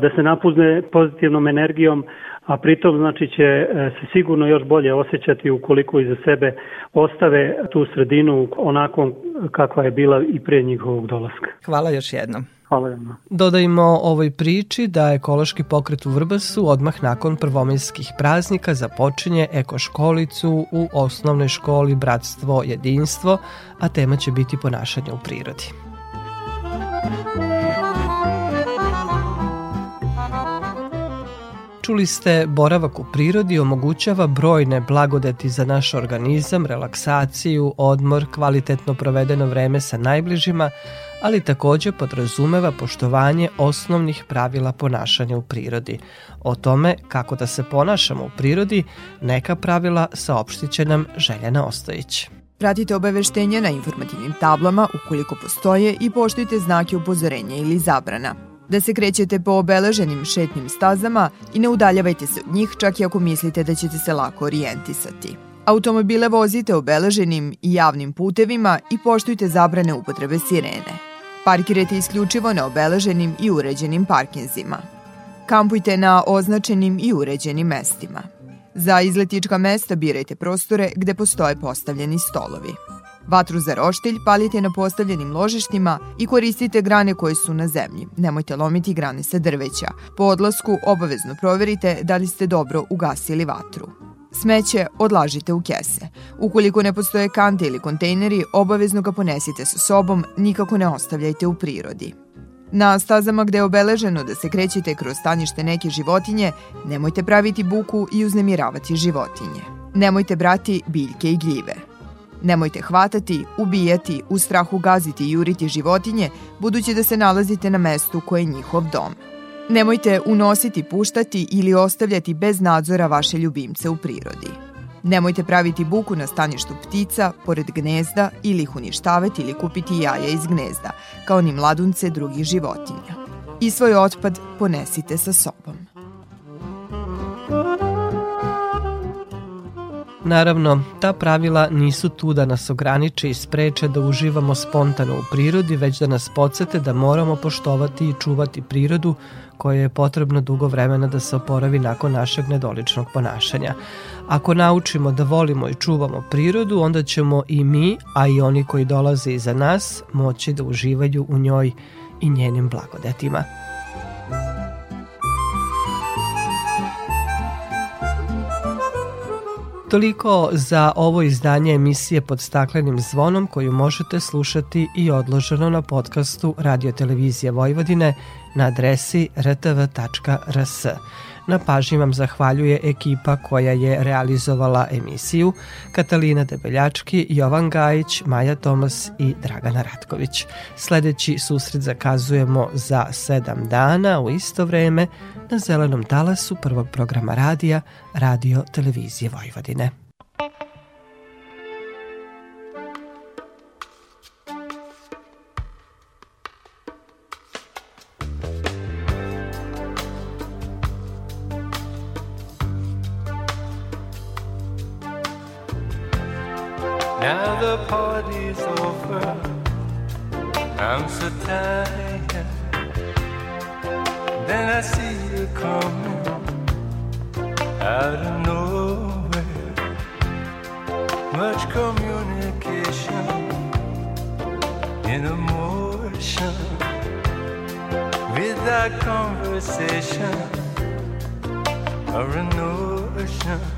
da se napuzne pozitivnom energijom, a pritom znači će e, se sigurno još bolje osjećati ukoliko iza sebe ostave tu sredinu onako kakva je bila i pre njihovog dolaska. Hvala još jednom. Hvala vam. Dodajmo ovoj priči da ekološki pokret u Vrbasu odmah nakon prvomajskih praznika započinje ekoškolicu u osnovnoj školi Bratstvo jedinstvo, a tema će biti ponašanje u prirodi. Čuli ste, boravak u prirodi omogućava brojne blagodeti za naš organizam, relaksaciju, odmor, kvalitetno provedeno vreme sa najbližima, ali takođe podrazumeva poštovanje osnovnih pravila ponašanja u prirodi. O tome kako da se ponašamo u prirodi, neka pravila saopštit će nam Željana Ostojić. Pratite obaveštenja na informativnim tablama ukoliko postoje i poštujte znake upozorenja ili zabrana. Da se krećete po obeleženim šetnim stazama i ne udaljavajte se od njih čak i ako mislite da ćete se lako orijentisati. Automobile vozite obeleženim i javnim putevima i poštujte zabrane upotrebe sirene. Parkirajte isključivo na obeleženim i uređenim parkinzima. Kampujte na označenim i uređenim mestima. Za izletička mesta birajte prostore gde postoje postavljeni stolovi. Vatru za roštilj palite na postavljenim ložištima i koristite grane koje su na zemlji. Nemojte lomiti grane sa drveća. Po odlasku obavezno proverite da li ste dobro ugasili vatru. Smeće odlažite u kese. Ukoliko ne postoje kante ili kontejneri, obavezno ga ponesite sa sobom, nikako ne ostavljajte u prirodi. Na stazama gde je obeleženo da se krećete kroz stanište neke životinje, nemojte praviti buku i uznemiravati životinje. Nemojte brati biljke i gljive. Nemojte hvatati, ubijati, u strahu gaziti i juriti životinje, budući da se nalazite na mestu koje je njihov dom. Nemojte unositi, puštati ili ostavljati bez nadzora vaše ljubimce u prirodi. Nemojte praviti buku na staništu ptica, pored gnezda ili ih uništavati ili kupiti jaja iz gnezda, kao ni mladunce drugih životinja. I svoj otpad ponesite sa sobom. Naravno, ta pravila nisu tu da nas ograniče i spreče da uživamo spontano u prirodi, već da nas podsete da moramo poštovati i čuvati prirodu koje je potrebno dugo vremena da se oporavi nakon našeg nedoličnog ponašanja. Ako naučimo da volimo i čuvamo prirodu, onda ćemo i mi, a i oni koji dolaze iza nas, moći da uživaju u njoj i njenim blagodetima. Toliko za ovo izdanje emisije pod staklenim zvonom koju možete slušati i odloženo na podcastu Radio Televizije Vojvodine na adresi rtv.rs. Na pažnji vam zahvaljuje ekipa koja je realizovala emisiju Katalina Debeljački, Jovan Gajić, Maja Tomas i Dragana Ratković. Sledeći susret zakazujemo za sedam dana u isto vreme na zelenom talasu prvog programa radija Radio Televizije Vojvodine. Party's over. I'm so tired. Then I see you coming out of nowhere. Much communication in emotion. Without conversation or a notion.